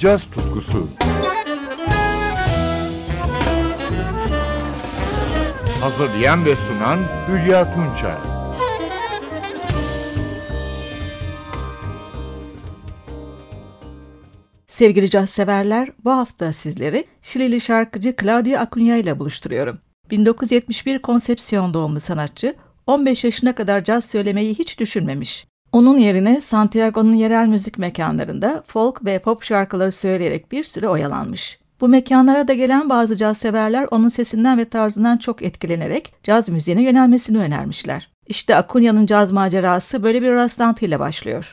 caz tutkusu. Hazırlayan ve sunan Hülya Tunçay. Sevgili caz severler, bu hafta sizleri Şilili şarkıcı Claudio Acuna ile buluşturuyorum. 1971 Konsepsiyon doğumlu sanatçı, 15 yaşına kadar caz söylemeyi hiç düşünmemiş. Onun yerine Santiago'nun yerel müzik mekanlarında folk ve pop şarkıları söyleyerek bir süre oyalanmış. Bu mekanlara da gelen bazı caz severler onun sesinden ve tarzından çok etkilenerek caz müziğine yönelmesini önermişler. İşte Acuna'nın caz macerası böyle bir rastlantıyla başlıyor.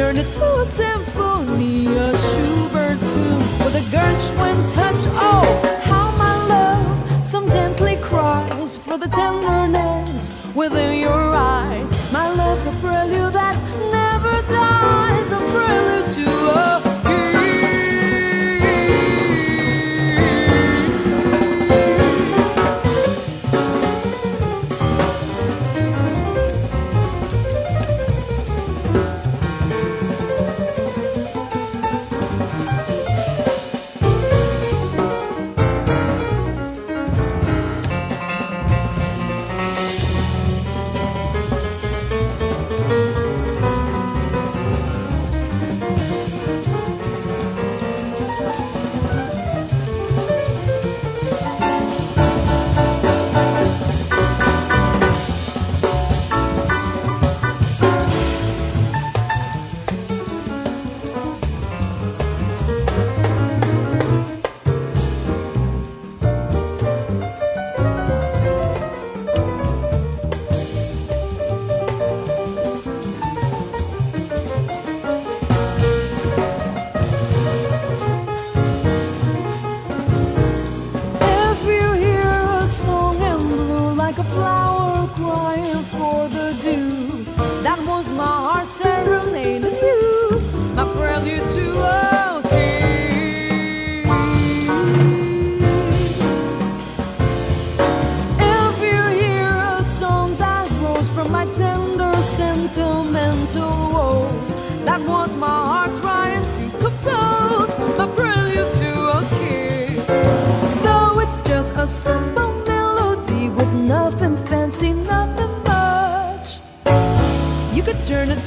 Turn it to a symphony, a Schubert tune with a Gershwin touch. Oh, how my love, some gently cries for the tenderness within your eyes. My love's a prelude that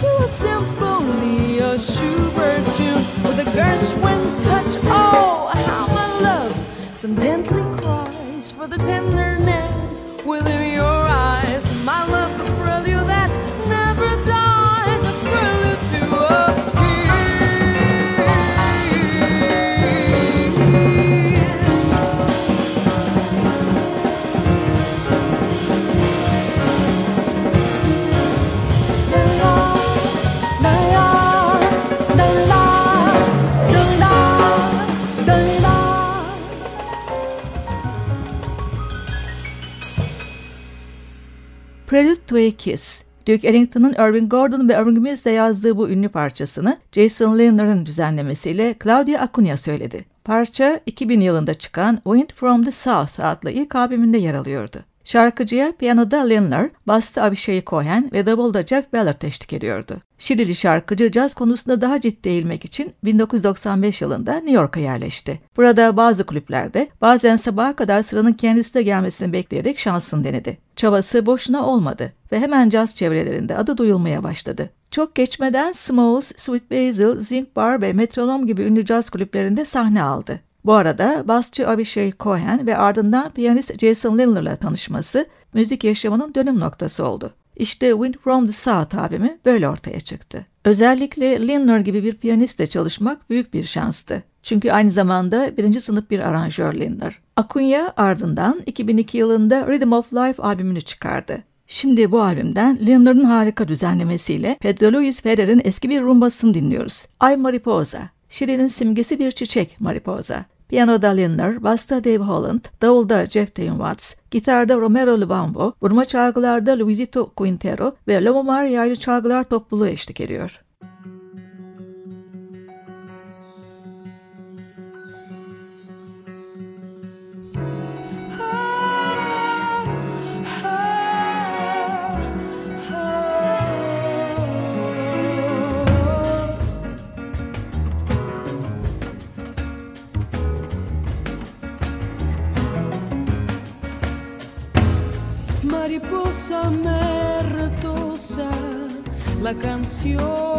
to a symphony, a Schubert tune with a Gershwin touch. Oh, how I love some gently cries for the tenderness within your eyes. My A Kiss, Duke Ellington'ın Irving Gordon ve Irving Mills'le yazdığı bu ünlü parçasını Jason Lindner'ın düzenlemesiyle Claudia Acuna söyledi. Parça 2000 yılında çıkan Wind from the South adlı ilk albümünde yer alıyordu. Şarkıcıya piyanoda Lindner, basta Avishai Cohen ve davulda Jeff Ballard eşlik ediyordu. Şilili şarkıcı caz konusunda daha ciddi eğilmek için 1995 yılında New York'a yerleşti. Burada bazı kulüplerde bazen sabaha kadar sıranın kendisine gelmesini bekleyerek şansını denedi. Çabası boşuna olmadı ve hemen caz çevrelerinde adı duyulmaya başladı. Çok geçmeden Smalls, Sweet Basil, Zinc Bar ve Metronom gibi ünlü caz kulüplerinde sahne aldı. Bu arada basçı Avishai Cohen ve ardından piyanist Jason Lindler'la tanışması müzik yaşamının dönüm noktası oldu. İşte Wind from the South albümü böyle ortaya çıktı. Özellikle Lindner gibi bir piyanistle çalışmak büyük bir şanstı. Çünkü aynı zamanda birinci sınıf bir aranjör Lindner. Acuna ardından 2002 yılında Rhythm of Life albümünü çıkardı. Şimdi bu albümden Lindner'ın harika düzenlemesiyle Pedro Luis Ferrer'in eski bir rumbasını dinliyoruz. Ay Mariposa. Şili'nin simgesi bir çiçek Mariposa. Piyanoda Lindner, basta Dave Holland, davulda Jeff Taylor Watts, gitarda Romero Lubambo, vurma çalgılarda Luisito Quintero ve Lobo Maria çalgılar topluluğu eşlik ediyor. Canción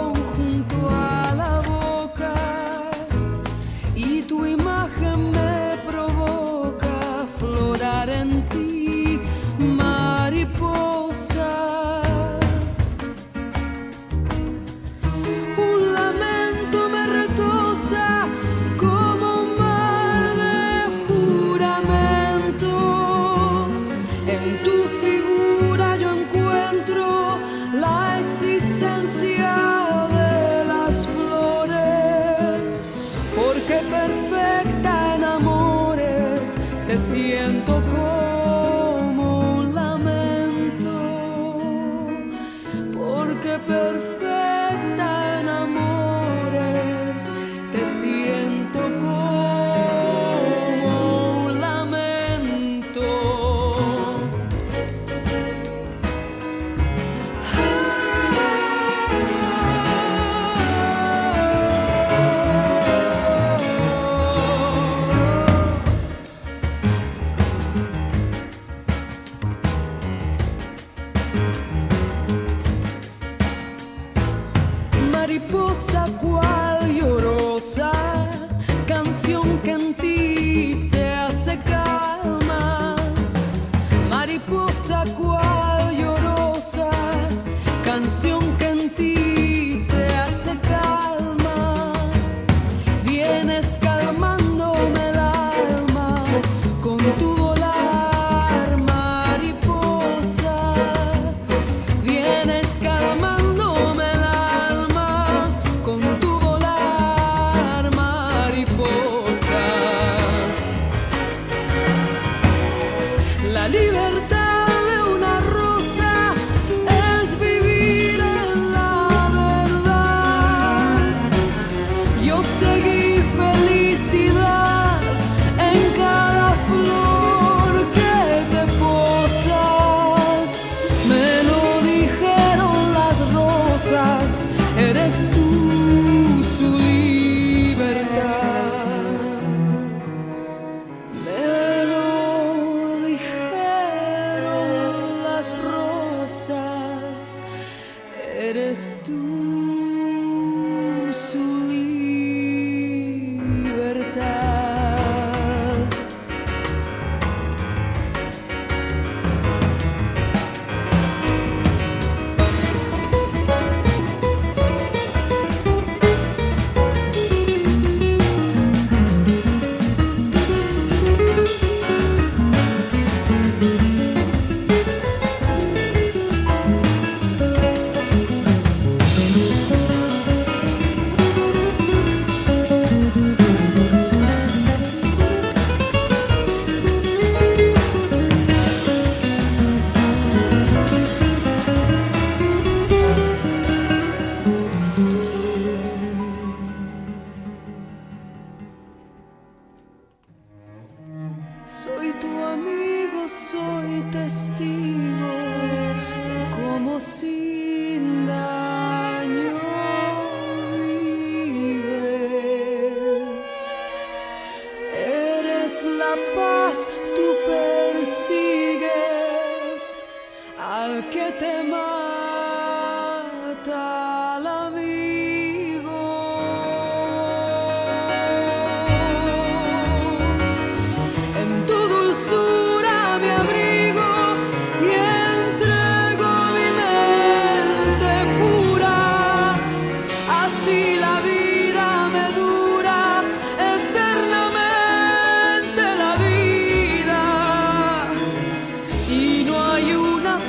Mariposa cual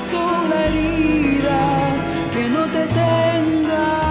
es una herida que no te tenga.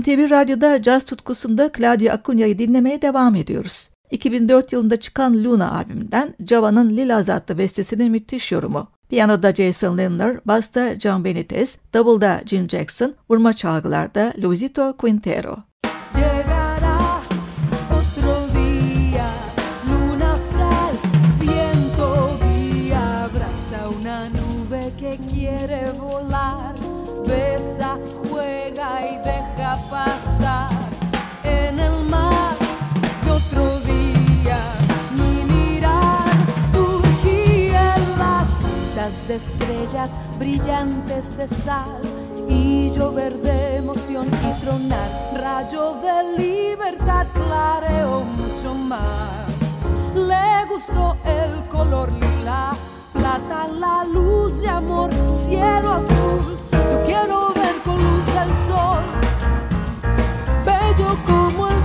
NTV Radyo'da caz tutkusunda Claudio Acuña'yı dinlemeye devam ediyoruz. 2004 yılında çıkan Luna albümünden Java'nın Lila adlı bestesinin müthiş yorumu. Piyanoda Jason Lindner, basta John Benitez, davulda Jim Jackson, vurma çalgılarda Luisito Quintero. Estrellas brillantes de sal y llover de emoción y tronar rayo de libertad clareo mucho más. Le gustó el color lila plata la luz de amor cielo azul. Yo quiero ver con luz del sol bello como el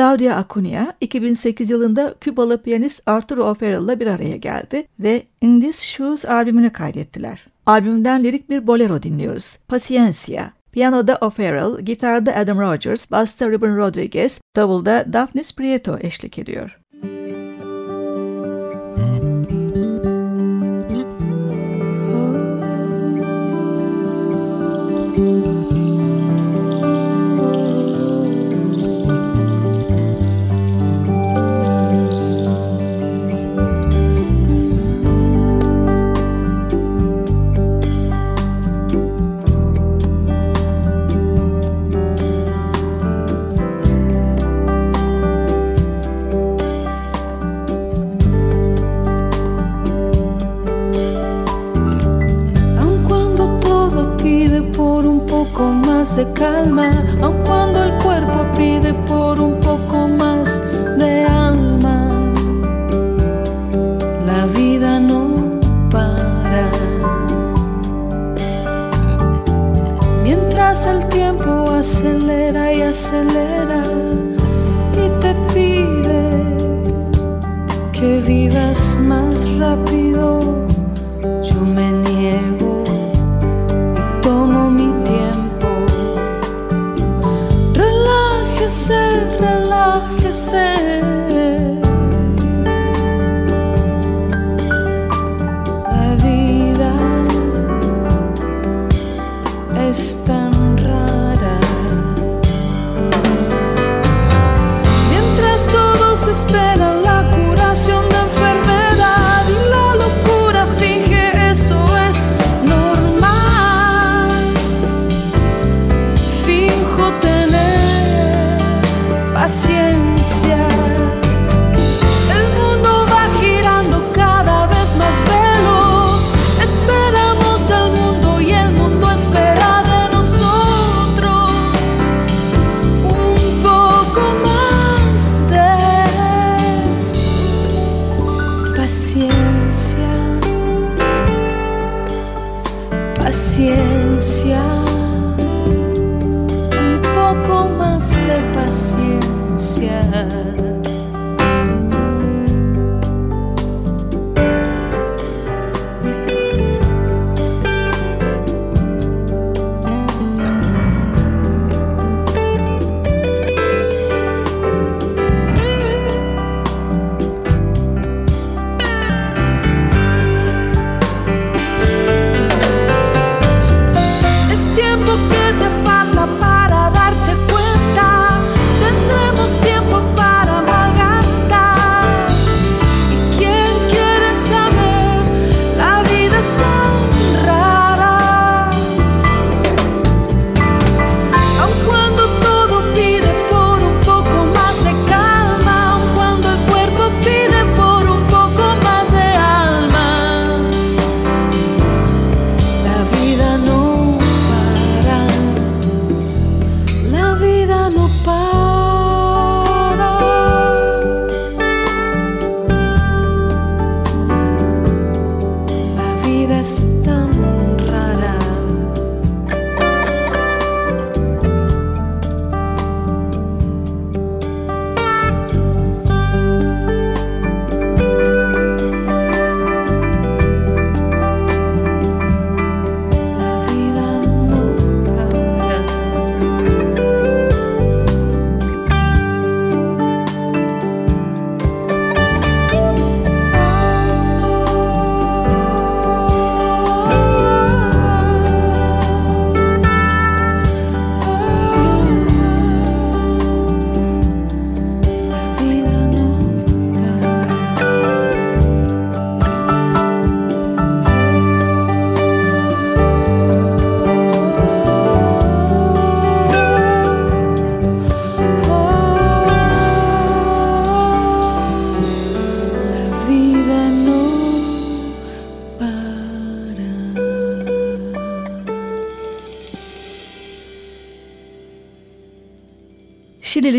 Claudia Acuna 2008 yılında Kübalı piyanist Arturo O'Farrell ile bir araya geldi ve In These Shoes albümünü kaydettiler. Albümden lirik bir bolero dinliyoruz. Paciencia. Piyanoda O'Farrell, gitarda Adam Rogers, basta Ruben Rodriguez, davulda Daphnis Prieto eşlik ediyor. love.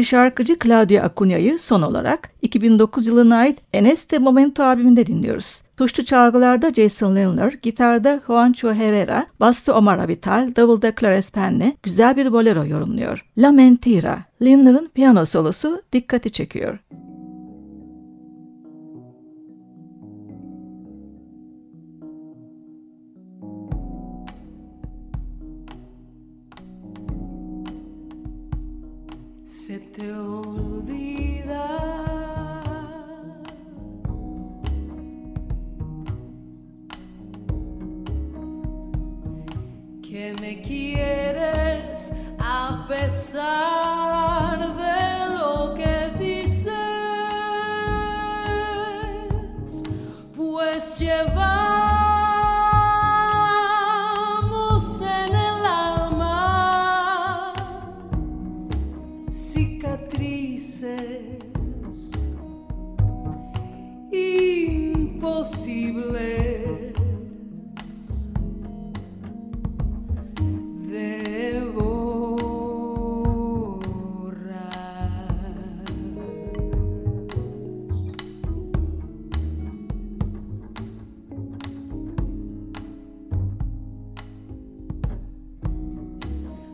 Şarkıcı Claudia Acunha'yı son olarak 2009 yılına ait Eneste Momento albümünde dinliyoruz. Tuşlu çalgılarda Jason Lindler, gitarda Juancho Herrera, basta Omar Avital, davulda Clares Penne güzel bir bolero yorumluyor. La Mentira, Lindler'ın piyano solosu dikkati çekiyor. Que me quieres a pesar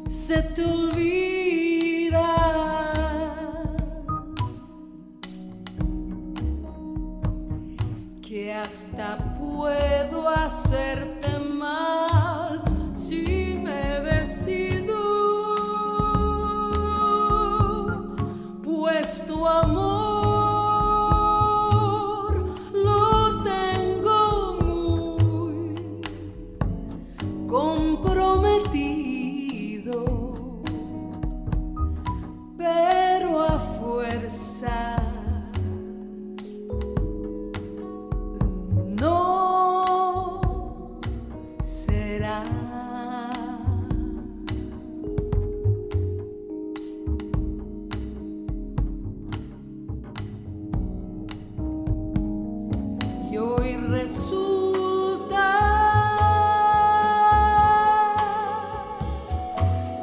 se te olvida. Que hasta puedo hacer resulta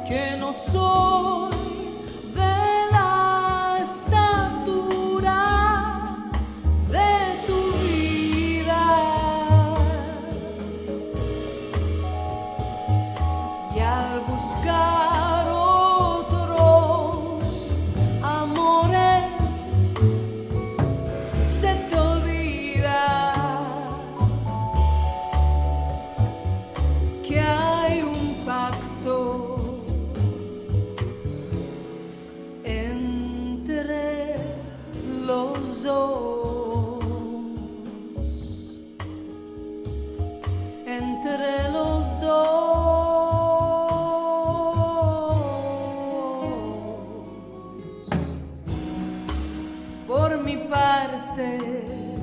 que no soy por mi parte.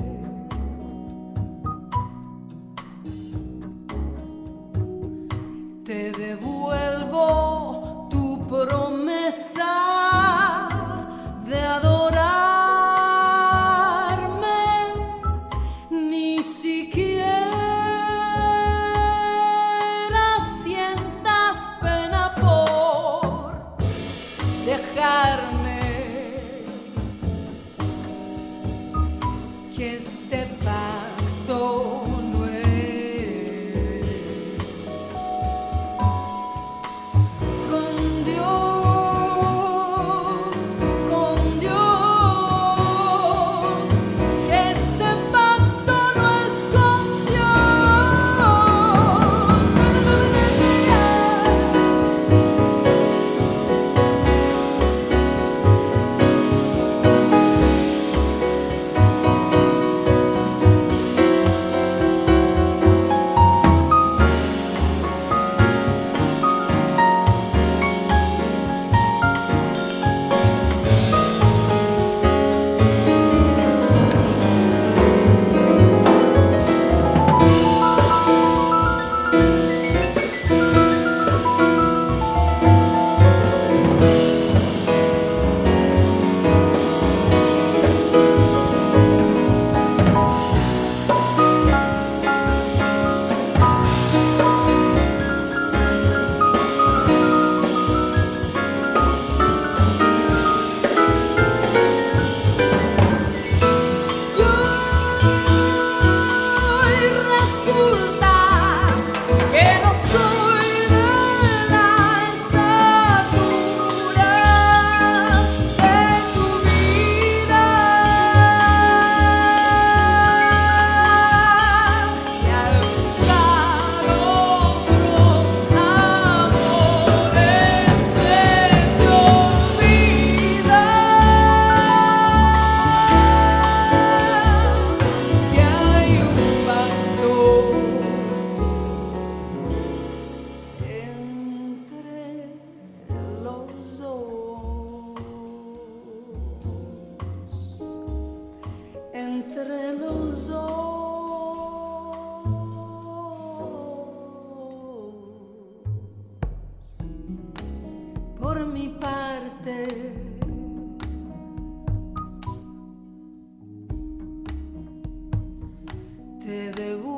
se devuelve.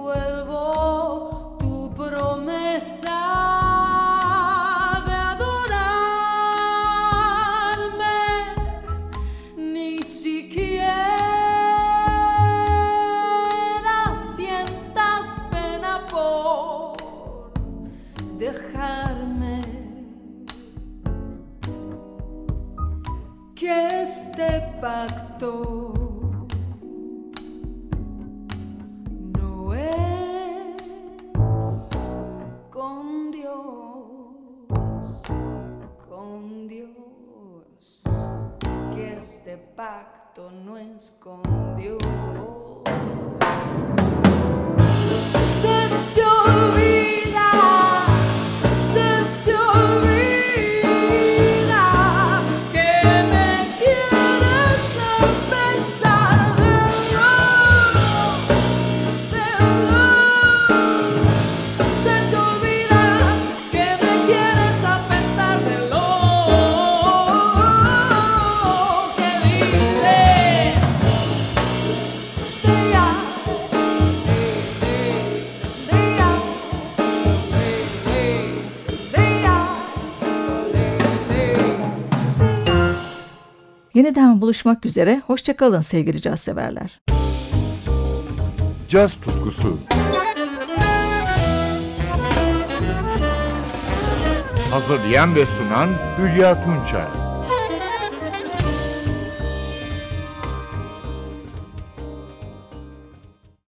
Yeniden buluşmak üzere. Hoşçakalın sevgili caz severler. Caz tutkusu Hazırlayan ve sunan Hülya Tunçer